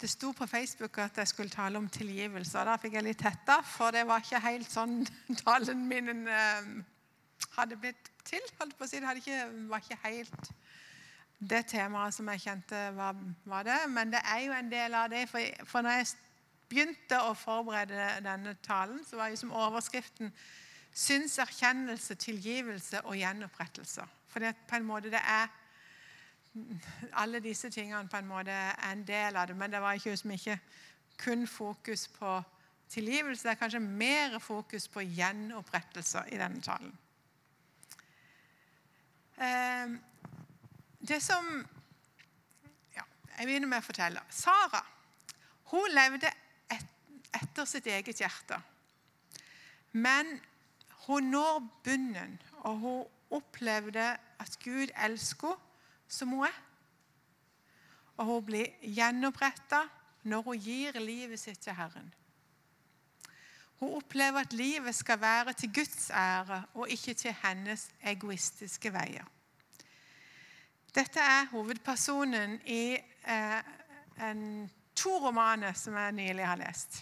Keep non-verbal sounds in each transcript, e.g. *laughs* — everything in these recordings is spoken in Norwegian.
det sto på Facebook at jeg skulle tale om tilgivelse. og Da fikk jeg litt hetta, for det var ikke helt sånn *laughs* talen min eh, hadde blitt til. holdt på å si. Det ikke, var ikke helt det temaet som jeg kjente var, var, det. Men det er jo en del av det. For, for når jeg begynte å forberede denne talen, så var jo som overskriften 'Synserkjennelse, tilgivelse og gjenopprettelse'. For det, på en måte det er alle disse tingene på en måte er en del av det. Men det var ikke så ikke kun fokus på tilgivelse. Det er kanskje mer fokus på gjenopprettelse i denne talen. Ehm, det som ja, Jeg begynner med å fortelle. Sara hun levde et, etter sitt eget hjerte. Men hun når bunnen, og hun opplevde at Gud elsker henne som hun er. Og hun blir gjenoppretta når hun gir livet sitt til Herren. Hun opplever at livet skal være til Guds ære og ikke til hennes egoistiske veier. Dette er hovedpersonen i eh, en, to romaner som jeg nylig har lest.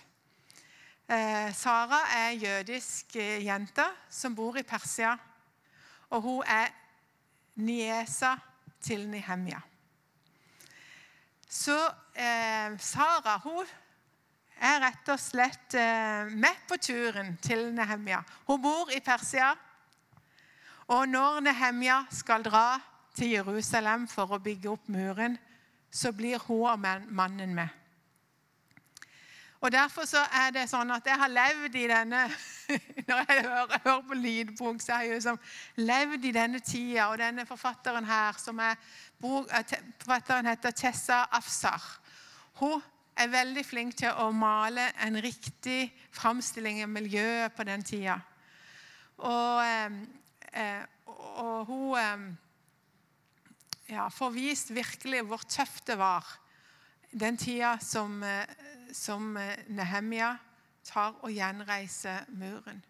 Eh, Sara er jødisk eh, jente som bor i Persia. Og hun er niesa til Nehemja. Så eh, Sara hun er rett og slett eh, med på turen til Nehemja. Hun bor i Persia. Og når Nehemja skal dra til Jerusalem for å bygge opp muren, så blir hun og mannen med. Og Derfor så er det sånn at jeg har levd i denne *laughs* Når jeg hører, hører på lydbok, så har jeg liksom levd i denne tida. Og denne forfatteren her, som er eh, forfatteren heter Tessa Afsar, hun er veldig flink til å male en riktig framstilling av miljøet på den tida. Og, eh, og hun eh, ja, får vist virkelig hvor tøft det var den tida som som eh, Nehemia tar og gjenreiser muren.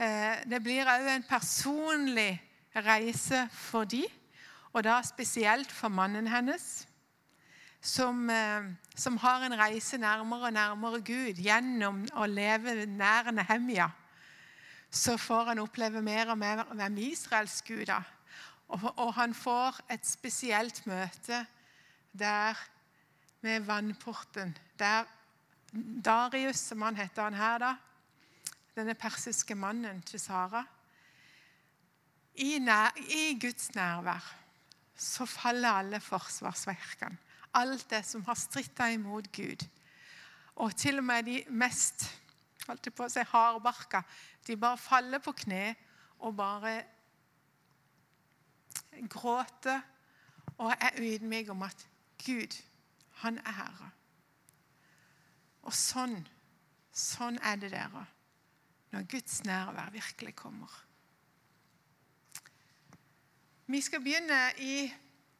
Eh, det blir òg en personlig reise for de, og da spesielt for mannen hennes, som, eh, som har en reise nærmere og nærmere Gud gjennom å leve nær Nehemia. Så får han oppleve mer og mer hvem Israels Gud er. Og, og han får et spesielt møte der med vannporten. Der Darius, som han heter han her, da, denne persiske mannen til Sara I, nær, i Guds nærvær så faller alle forsvarsverkene. Alt det som har stritta imot Gud. Og til og med de mest holdt på å si hardbarka, de bare faller på kne og bare gråter og er ydmyke om at Gud, han er Herre. Og sånn, sånn er det dere når Guds nærvær virkelig kommer. Vi skal begynne i,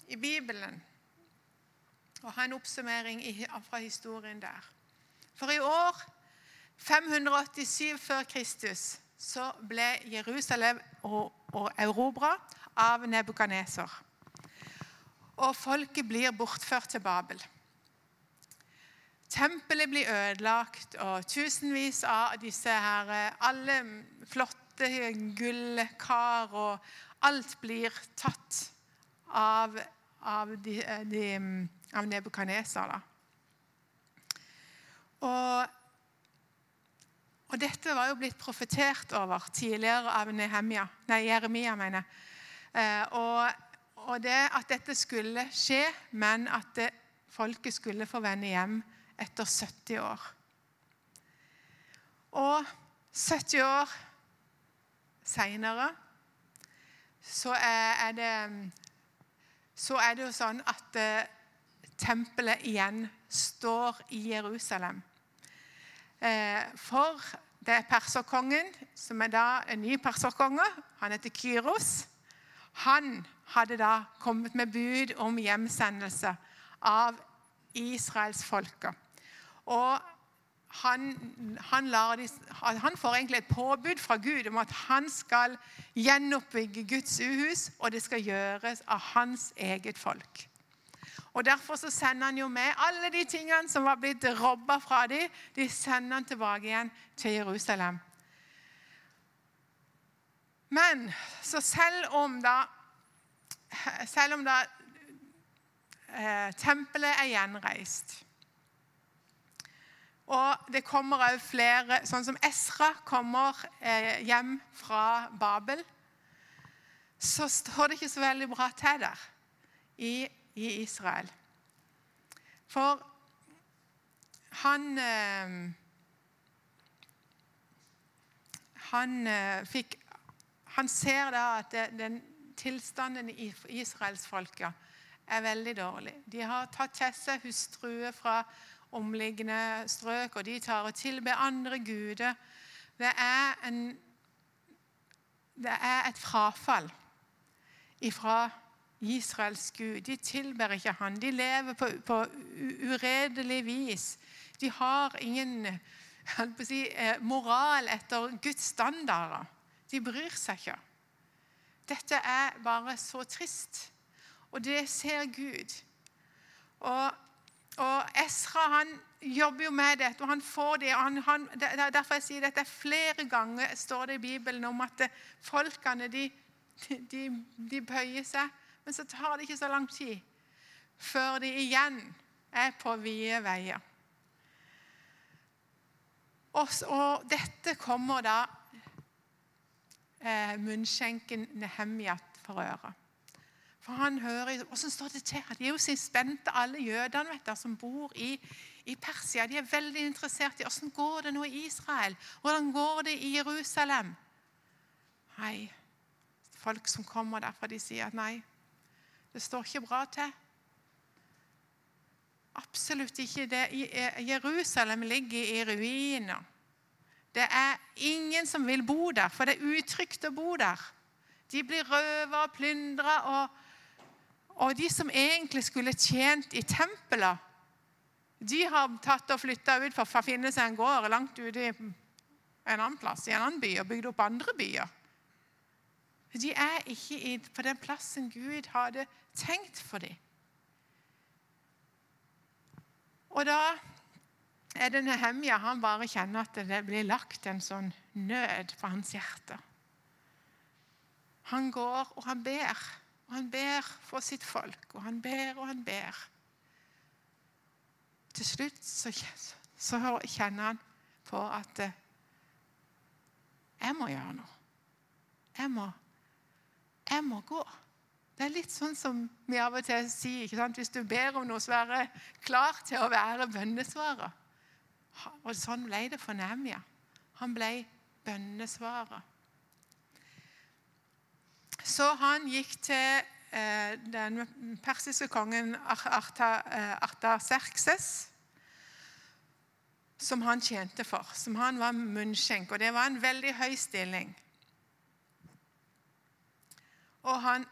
i Bibelen og ha en oppsummering fra historien der. For i år 587 før Kristus så ble Jerusalem og erobra av Nebukaneser. Og folket blir bortført til Babel. Tempelet blir ødelagt, og tusenvis av disse her, alle flotte gullkar og alt blir tatt av, av, av Nebukadneser. Og, og, dette var jo blitt profetert over tidligere av Nehemia, nei, Jeremia. mener eh, og, og det at dette skulle skje, men at det, folket skulle få vende hjem etter 70 år. Og 70 år seinere så er det så er det jo sånn at eh, tempelet igjen står i Jerusalem. Eh, for det er perserkongen, som er da en ny perserkonge. Han heter Kyros. Han hadde da kommet med bud om hjemsendelse av Israels folka. Og han, han, de, han, får egentlig et påbud fra Gud om at han skal gjenoppbygge Guds uhus, og det skal gjøres av hans eget folk. Og Derfor så sender han jo med alle de tingene som var blitt robba fra dem, de sender han tilbake igjen til Jerusalem. Men så selv om da Selv om da eh, tempelet er gjenreist og det kommer òg flere, sånn som Esra kommer eh, hjem fra Babel, så står det ikke så veldig bra til der i, i Israel. For han eh, han, eh, fikk, han ser da at den tilstanden i israelsfolket er veldig dårlig. De har tatt til seg hustruer fra omliggende strøk, og de tar og tilber andre guder. Det er, en, det er et frafall ifra Israels Gud. De tilber ikke han. De lever på, på uredelig vis. De har ingen si, eh, moral etter Guds standarder. De bryr seg ikke. Dette er bare så trist. Og det ser Gud. Og og Esra han jobber jo med dette, og han får det. og han, han, er Derfor jeg sier dette flere ganger står det i Bibelen om at folkene de, de, de bøyer seg. Men så tar det ikke så lang tid før de igjen er på vide veier. Og, og dette kommer da eh, munnskjenken Nehemjat for øre. For han hører, Hvordan står det til? De er jo så spente, alle jødene som bor i, i, Persia. De er veldig interessert i hvordan går det nå i Israel. Hvordan går det i Jerusalem? Nei, folk som kommer derfra, de sier at nei, det står ikke bra til. Absolutt ikke det. Jerusalem ligger i ruiner. Det er ingen som vil bo der, for det er utrygt å bo der. De blir røva og plyndra, og og de som egentlig skulle tjent i tempelet, de har tatt og flytta ut for å finne seg en gård langt ute i en annen plass, i en annen by, og bygd opp andre byer. De er ikke på den plassen Gud hadde tenkt for dem. Og da er det Nehemja han bare kjenner at det blir lagt en sånn nød på hans hjerte. Han går og han ber. Og han ber for sitt folk, og han ber og han ber. Til slutt så, så kjenner han på at eh, jeg må gjøre noe. Jeg må, jeg må gå. Det er litt sånn som vi av og til sier. ikke sant? Hvis du ber om noe, så være klar til å være bønnesvarer. Og sånn ble det for Nemia. Han ble bønnesvarer. Så han gikk til eh, den persiske kongen Artaserkses, eh, som han tjente for, som han var munnskjenk. Og det var en veldig høy stilling. Og han,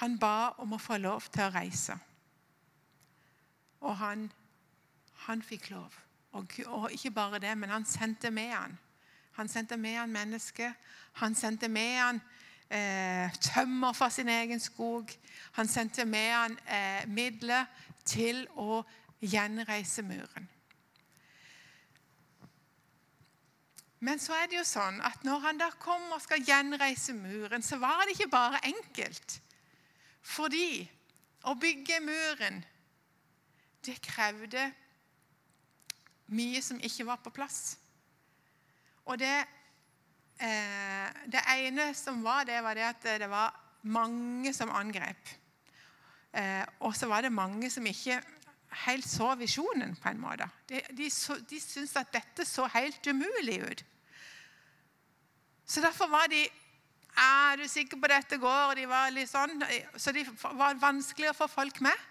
han ba om å få lov til å reise. Og han, han fikk lov. Og, og, ikke bare det, men han sendte med han. Han sendte med han mennesker. Han sendte med han eh, tømmer fra sin egen skog. Han sendte med han eh, midler til å gjenreise muren. Men så er det jo sånn at når han da kom og skal gjenreise muren, så var det ikke bare enkelt. Fordi å bygge muren, det krevde mye som ikke var på plass. Og det Eh, det ene som var det, var det at det var mange som angrep. Eh, og så var det mange som ikke helt så visjonen, på en måte. De, de, de syntes at dette så helt umulig ut. Så derfor var de er du sikker på dette går? De var litt sånn, så det var vanskelig å få folk med.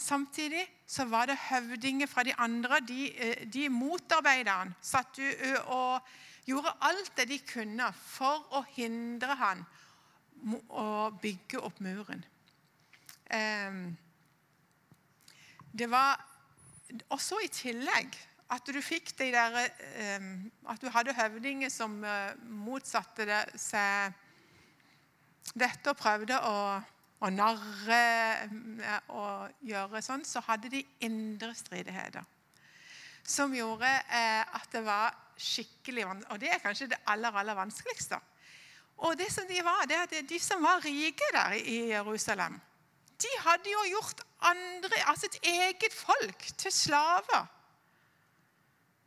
Samtidig så var det høvdinger fra de andre. De, eh, de motarbeiderne satt og gjorde alt det de kunne for å hindre han å bygge opp muren. Det var også i tillegg at du fikk de der At du hadde høvdinger som eh, motsatte det seg dette og prøvde å og narre eh, og gjøre sånn, så hadde de indre stridigheter. Som gjorde eh, at det var skikkelig vanskelig. Og det er kanskje det aller, aller vanskeligste. Og det som De var, det er at de som var rike der i Jerusalem, de hadde jo gjort andre, altså et eget folk til slaver.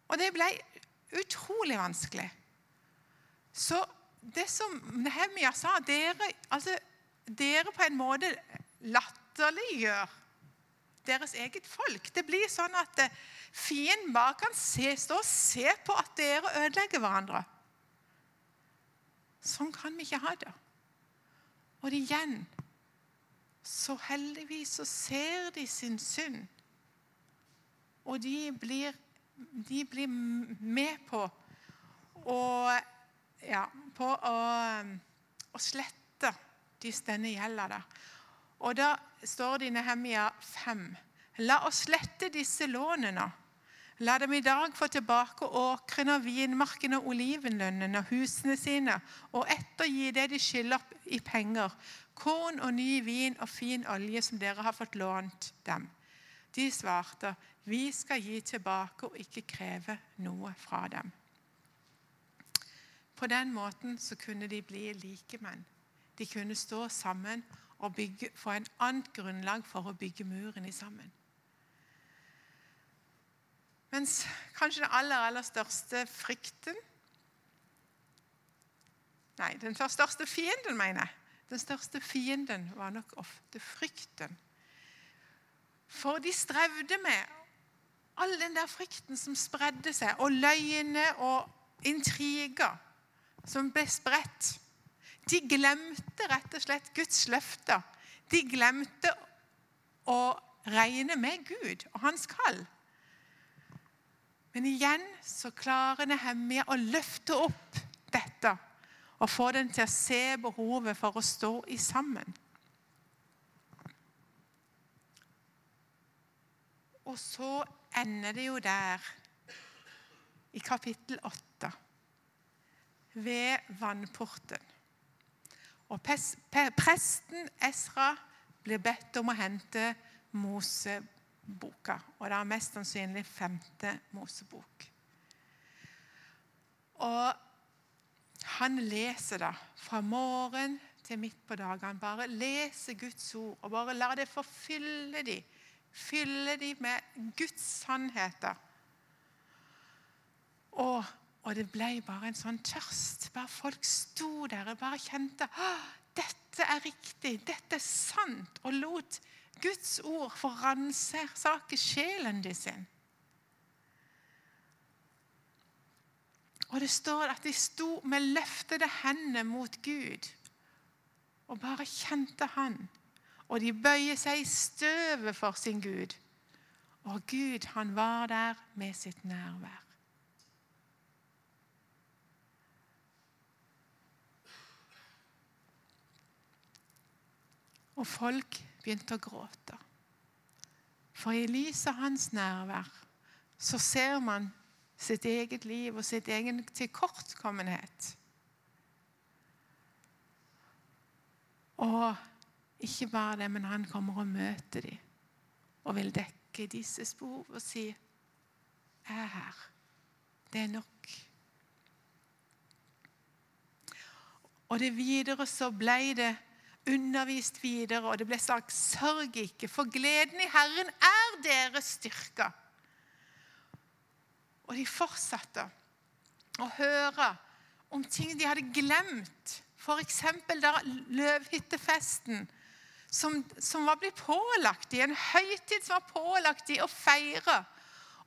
Og det ble utrolig vanskelig. Så det som Nehemia sa dere, altså, dere på en måte latterliggjør deres eget folk. Det blir sånn at eh, fienden bare kan se, stå og se på at dere ødelegger hverandre. Sånn kan vi ikke ha det. Og igjen så heldigvis så ser de sin synd. Og de blir, de blir med på å ja, på å, å slette de denne gjelda der. Og da står det i Nehemia 5.: La oss slette disse lånene. La dem i dag få tilbake åkrene vinmarkene olivenlønnene og husene sine, og ettergi det de skylder i penger, korn og ny vin og fin olje som dere har fått lånt dem. De svarte, vi skal gi tilbake og ikke kreve noe fra dem. På den måten så kunne de bli likemenn. De kunne stå sammen og bygge, få en annet grunnlag for å bygge muren i sammen. Mens kanskje den aller, aller største frykten Nei, den største fienden, mener jeg. Den største fienden var nok ofte frykten. For de strevde med all den der frykten som spredde seg, og løgne og intriger som ble spredt. De glemte rett og slett Guds løfter. De glemte å regne med Gud og hans kall. Men igjen så klarer Nehemia å løfte opp dette og få den til å se behovet for å stå i sammen. Og så ender det jo der, i kapittel 8 ved vannporten. Og Presten Esra blir bedt om å hente Moseboka. Og det er mest sannsynlig femte Mosebok. Og han leser da fra morgen til midt på dagen. Bare leser Guds ord og bare lar det forfylle dem. Fylle dem med Guds sannheter. Og og det ble bare en sånn tørst. Bare Folk sto der og bare kjente dette er riktig, dette er sant, og lot Guds ord få ransake sjelen de sin. Og det står at de sto med løftede hender mot Gud og bare kjente Han. Og de bøyer seg i støvet for sin Gud. Og Gud, han var der med sitt nærvær. Og folk begynte å gråte. For i lys av hans nærvær så ser man sitt eget liv og sitt egen tilkortkommenhet. Og ikke bare det, men han kommer og møter dem og vil dekke disses behov og si 'Jeg er her. Det er nok'. Og det videre så ble det undervist videre, og det ble sagt 'sørg ikke, for gleden i Herren er deres styrke'. Og de fortsatte å høre om ting de hadde glemt, f.eks. da løvhyttefesten, som, som, var blitt pålagt i en høytid som var pålagt i å feire.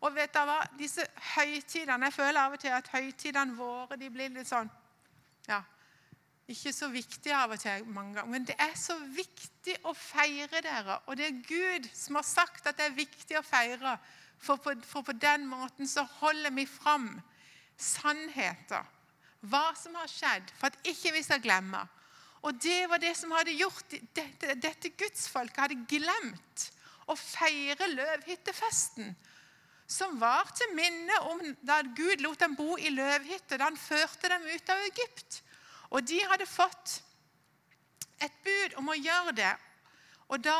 Og vet du hva? Disse høytidene Jeg føler av og til at høytidene våre de blir litt sånn ja, ikke så viktig av og til mange ganger, men det er så viktig å feire dere. Og det er Gud som har sagt at det er viktig å feire, for på, for på den måten så holder vi fram sannheter. Hva som har skjedd, for at ikke vi skal glemme. Og det var det som hadde gjort dette, dette gudsfolket hadde glemt å feire løvhyttefesten. Som var til minne om da Gud lot dem bo i løvhytte, da han førte dem ut av Egypt. Og de hadde fått et bud om å gjøre det Og da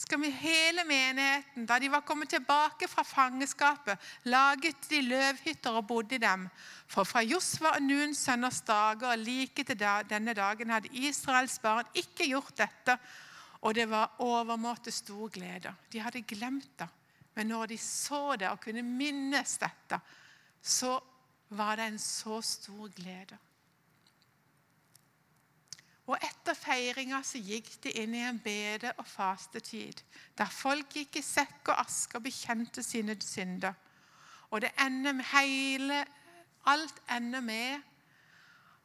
skal vi hele menigheten, da de var kommet tilbake fra fangenskapet, laget de løvhytter og bodde i dem. For fra Josva og Nuns sønners dager like til denne dagen hadde Israels barn ikke gjort dette, og det var overmåte stor glede. De hadde glemt det, men når de så det og kunne minnes dette, så var det en så stor glede. Og etter feiringa så gikk de inn i en bede- og fastetid, der folk gikk i sekk og aske og bekjente sine synder. Og det ender med hele, alt ender med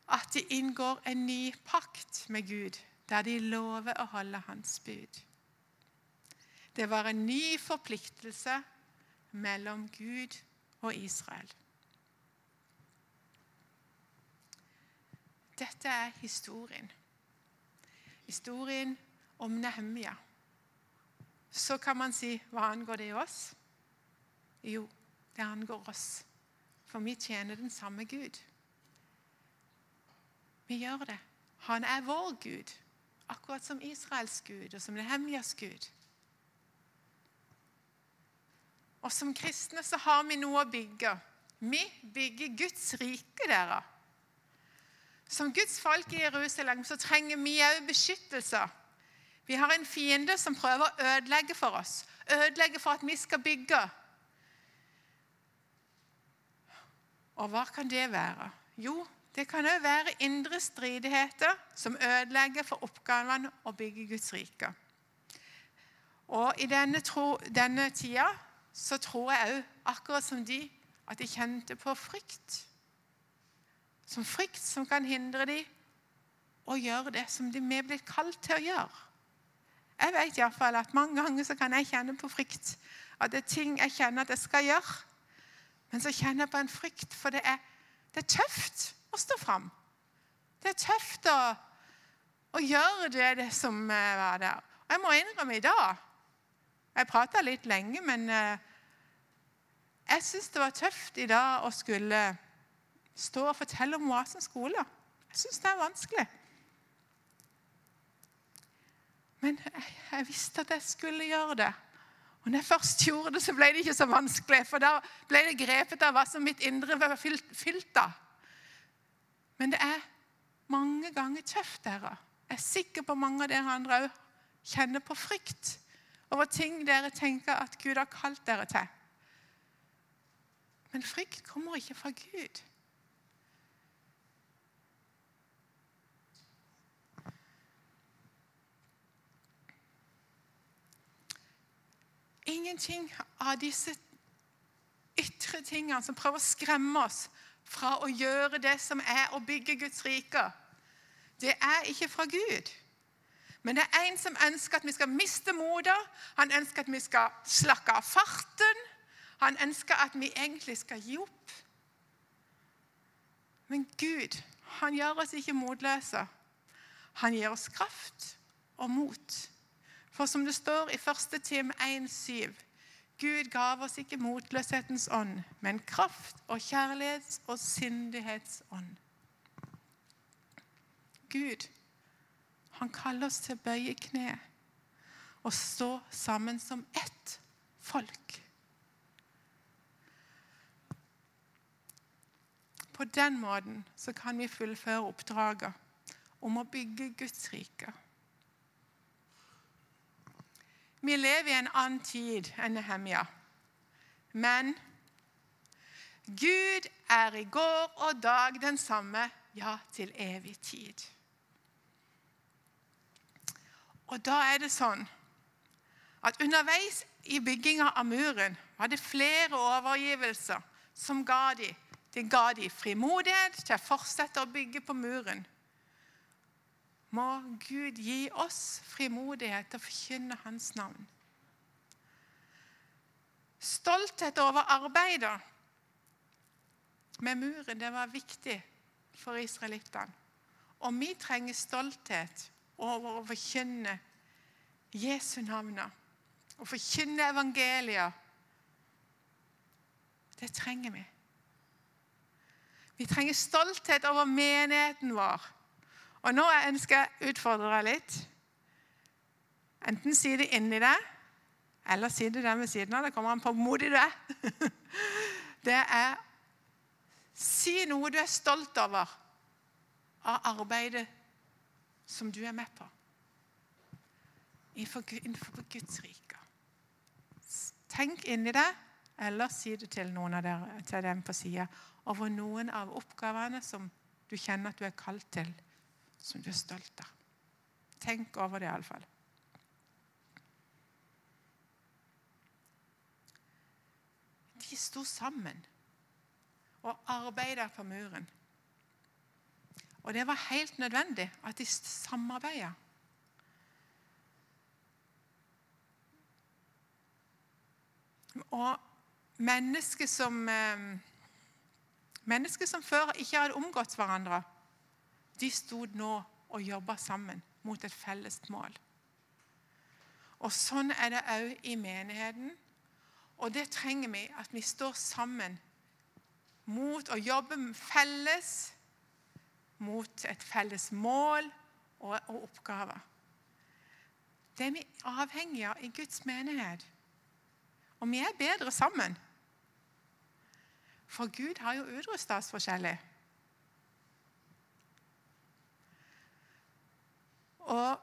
at de inngår en ny pakt med Gud, der de lover å holde hans bud. Det var en ny forpliktelse mellom Gud og Israel. Dette er historien historien om Nehemia, så kan man si hva angår det oss? Jo, det angår oss. For vi tjener den samme Gud. Vi gjør det. Han er vår Gud, akkurat som Israels Gud og som Nehemjas Gud. Og Som kristne så har vi noe å bygge. Vi bygger Guds rike, dere. Som Guds folk i Jerusalem så trenger vi òg beskyttelse. Vi har en fiende som prøver å ødelegge for oss, ødelegge for at vi skal bygge. Og hva kan det være? Jo, det kan òg være indre stridigheter som ødelegger for oppgavene å bygge Guds rike. Og i denne, tro, denne tida så tror jeg òg, akkurat som de, at de kjente på frykt som frykt som kan hindre dem å gjøre det som de er blitt kalt til å gjøre. Jeg vet i fall at Mange ganger så kan jeg kjenne på frykt. At det er ting jeg kjenner at jeg skal gjøre. Men så kjenner jeg på en frykt, for det er, det er tøft å stå fram. Det er tøft å, å gjøre det, det, som eh, var der. Og jeg må innrømme i dag Jeg prata litt lenge, men eh, jeg syns det var tøft i dag å skulle stå og fortelle om Oasen skole. Jeg syns det er vanskelig. Men jeg, jeg, visste at jeg skulle gjøre det. Og når jeg først gjorde det, så ble det ikke så vanskelig, for da ble det grepet av hva som mitt indre var fylt, fylt av. Men det er mange ganger tøft, dere. Jeg er sikker på mange av dere andre òg kjenner på frykt over ting dere tenker at Gud har kalt dere til. Men frykt kommer ikke fra Gud. Ingenting av disse ytre tingene som prøver å skremme oss fra å gjøre det som er å bygge Guds rike, det er ikke fra Gud. Men det er en som ønsker at vi skal miste motet. Han ønsker at vi skal slakke av farten. Han ønsker at vi egentlig skal gi opp. Men Gud, han gjør oss ikke motløse. Han gir oss kraft og mot. For som det står i 1. Tim 1,7.: Gud gav oss ikke motløshetens ånd, men kraft og kjærlighets- og syndighetsånd. Gud, han kaller oss til å bøye kne og stå sammen som ett folk. På den måten så kan vi fullføre oppdraget om å bygge Guds rike. Vi lever i en annen tid enn Nehemia. Men Gud er i går og dag den samme, ja, til evig tid. Og da er det sånn at underveis i bygginga av muren var det flere overgivelser som ga de. Det ga de frimodighet til å fortsette å bygge på muren må Gud gi oss frimodighet til å forkynne Hans navn. Stolthet over arbeidet med muren det var viktig for israelittene. Og vi trenger stolthet over å forkynne Jesu navn. Å forkynne evangeliet. Det trenger vi. Vi trenger stolthet over menigheten vår. Og nå ønsker jeg å utfordre deg litt. Enten si det inni deg, eller si det der ved siden av. Det kommer an på hvor modig du er. *laughs* Det er si noe du er stolt over av arbeidet som du er med på innenfor Guds rike. Tenk inni deg, eller si det til noen av dere, til dem på sida, over noen av oppgavene som du kjenner at du er kalt til, som du er stolt av. Tenk over det, iallfall. De sto sammen og arbeidet på muren. Og det var helt nødvendig at de samarbeida. Og mennesker som, eh, mennesker som før ikke hadde omgått hverandre, de stod nå og jobba sammen mot et felles mål. Og Sånn er det òg i menigheten. Og det trenger vi, at vi står sammen mot å jobbe felles mot et felles mål og, og oppgaver. Det er vi avhengige av i Guds menighet. Og vi er bedre sammen. For Gud har jo utrusta oss forskjellig. Og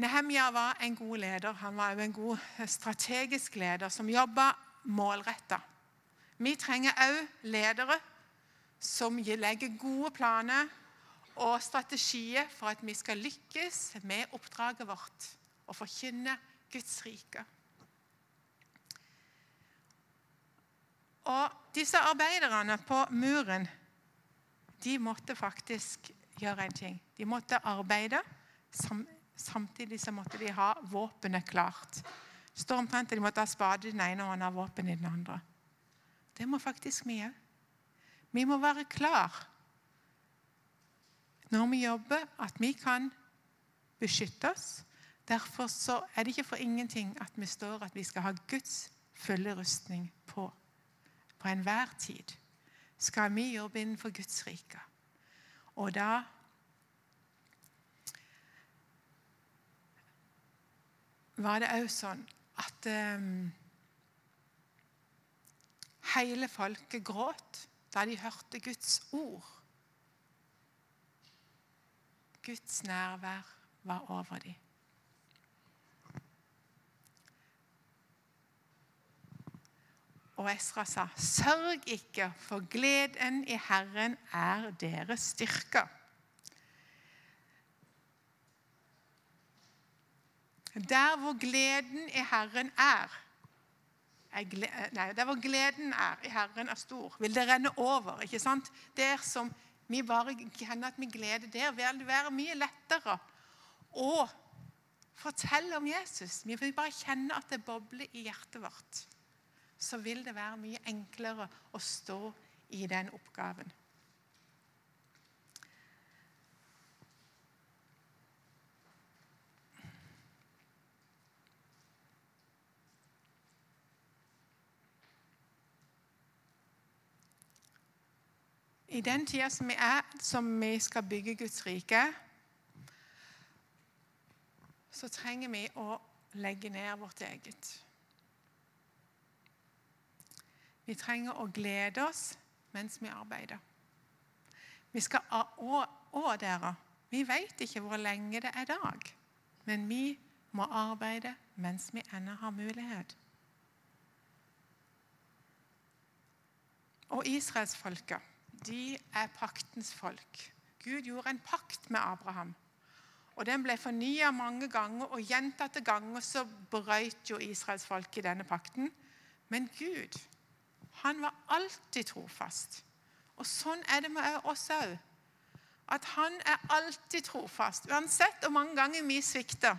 Nehemja var en god leder. Han var også en god strategisk leder som jobba målretta. Vi trenger òg ledere som legger gode planer og strategier for at vi skal lykkes med oppdraget vårt og forkynne Guds rike. Og disse arbeiderne på muren de måtte faktisk gjøre en ting. De måtte arbeide, samtidig så måtte de ha våpenet klart. Står omtrent at de måtte ha spade i den ene og våpen i den andre. Det må faktisk vi òg. Vi må være klar når vi jobber, at vi kan beskytte oss. Derfor så er det ikke for ingenting at vi står at vi skal ha Guds fulle rustning på på enhver tid. Skal vi jobbe innenfor Guds rike. Og da var det òg sånn at um, hele folket gråt da de hørte Guds ord. Guds nærvær var over dem. Og Esra sa, 'Sørg ikke, for gleden i Herren er deres styrke.' Der hvor gleden i Herren er, er nei, Der hvor gleden er i Herren er stor, vil det renne over. ikke sant? Der som vi bare kjenner at vi gleder, der vil det være mye lettere å fortelle om Jesus. Vi vil bare kjenne at det bobler i hjertet vårt. Så vil det være mye enklere å stå i den oppgaven. I den tida som vi er, som vi skal bygge Guds rike, så trenger vi å legge ned vårt eget. Vi trenger å glede oss mens vi arbeider. Vi skal, å, dere, vi vet ikke hvor lenge det er dag, men vi må arbeide mens vi ennå har mulighet. Og israelsfolket de er paktens folk. Gud gjorde en pakt med Abraham. Og Den ble fornya mange ganger, og gjentatte ganger så brøt jo israelsfolket denne pakten. Men Gud, han var alltid trofast. Og sånn er det med oss òg. At han er alltid trofast. Uansett hvor mange ganger vi svikter,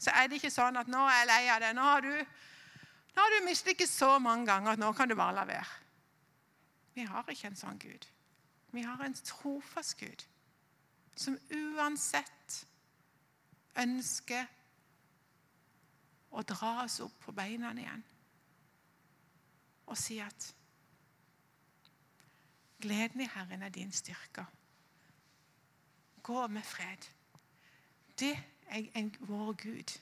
så er det ikke sånn at 'nå er jeg lei av det'. Nå har du, nå har du mislykkes så mange ganger at nå kan du bare la være. Vi har ikke en sånn Gud. Vi har en trofast Gud som uansett ønsker å dra oss opp på beina igjen og si at gleden i Herren er din styrke. Gå med fred. Det er en, vår Gud.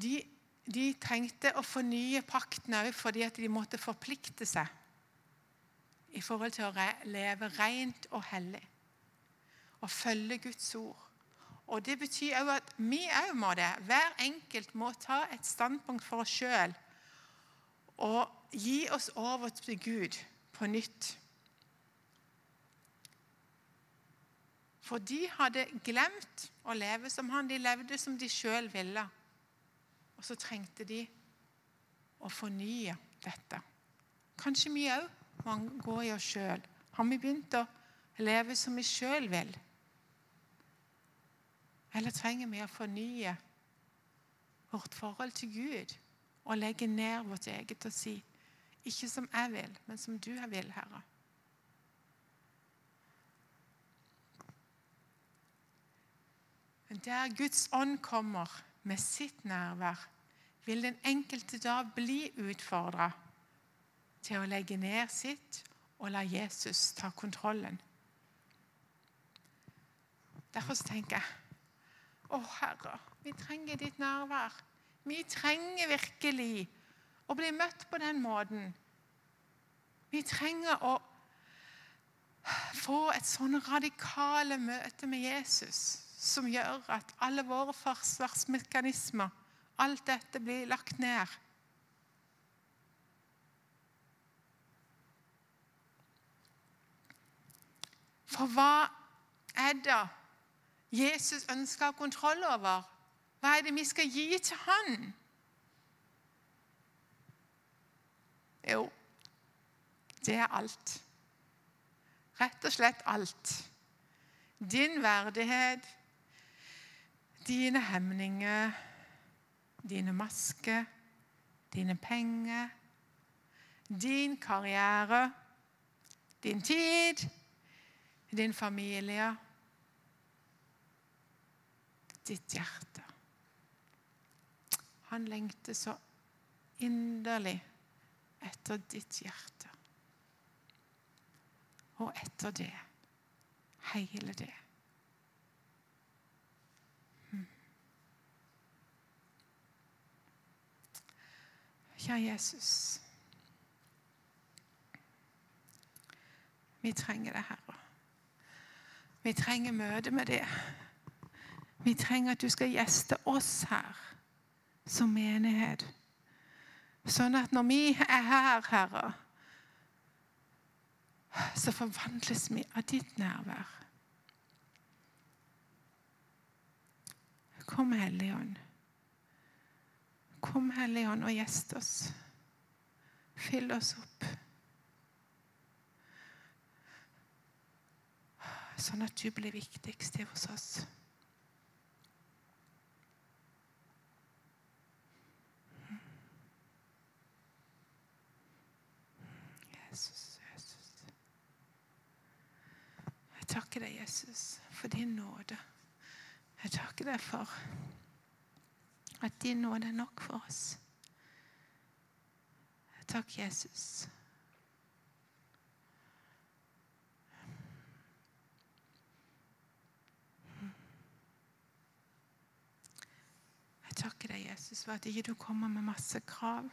De, de trengte å fornye pakten òg fordi at de måtte forplikte seg i forhold til å leve rent og hellig og følge Guds ord. Og Det betyr òg at vi òg må det. Hver enkelt må ta et standpunkt for oss sjøl og gi oss over til Gud på nytt. For de hadde glemt å leve som han. De levde som de sjøl ville. Og så trengte de å fornye dette. Kanskje vi òg må gå i oss sjøl. Har vi begynt å leve som vi sjøl vil? Eller trenger vi å fornye vårt forhold til Gud og legge ned vårt eget og si ikke som jeg vil, men som du vil, Herre? Der Guds ånd kommer med sitt nærvær, vil den enkelte da bli utfordra til å legge ned sitt og la Jesus ta kontrollen. Derfor tenker jeg Å, Herre, vi trenger ditt nærvær. Vi trenger virkelig å bli møtt på den måten. Vi trenger å få et sånn radikale møte med Jesus som gjør at alle våre forsvarsmekanismer, alt dette, blir lagt ned. For hva er det Jesus ønsker kontroll over? Hva er det vi skal gi til Han? Jo, det er alt. Rett og slett alt. Din verdighet, dine hemninger, dine masker, dine penger, din karriere, din tid, din familie, ditt hjerte. Han lengter så inderlig etter ditt hjerte. Og etter det. Hele det. Hmm. Kjære Jesus. Vi trenger det, Herre. Vi trenger møte med det. Vi trenger at du skal gjeste oss her som menighet. Sånn at når vi er her, Herre, så forvandles vi av ditt nærvær. Kom, Helligånd. Kom, Helligånd, og gjest oss. Fyll oss opp. sånn at du blir viktigst hos oss. Jesus, Jesus. Takker deg, Jesus, for din nåde. Jeg takker deg for at din nåde er nok for oss. Takk, Jesus. Jeg takker deg, Jesus, for at ikke du kommer med masse krav.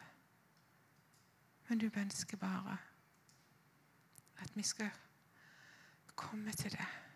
Men du ønsker bare at vi skal komme til deg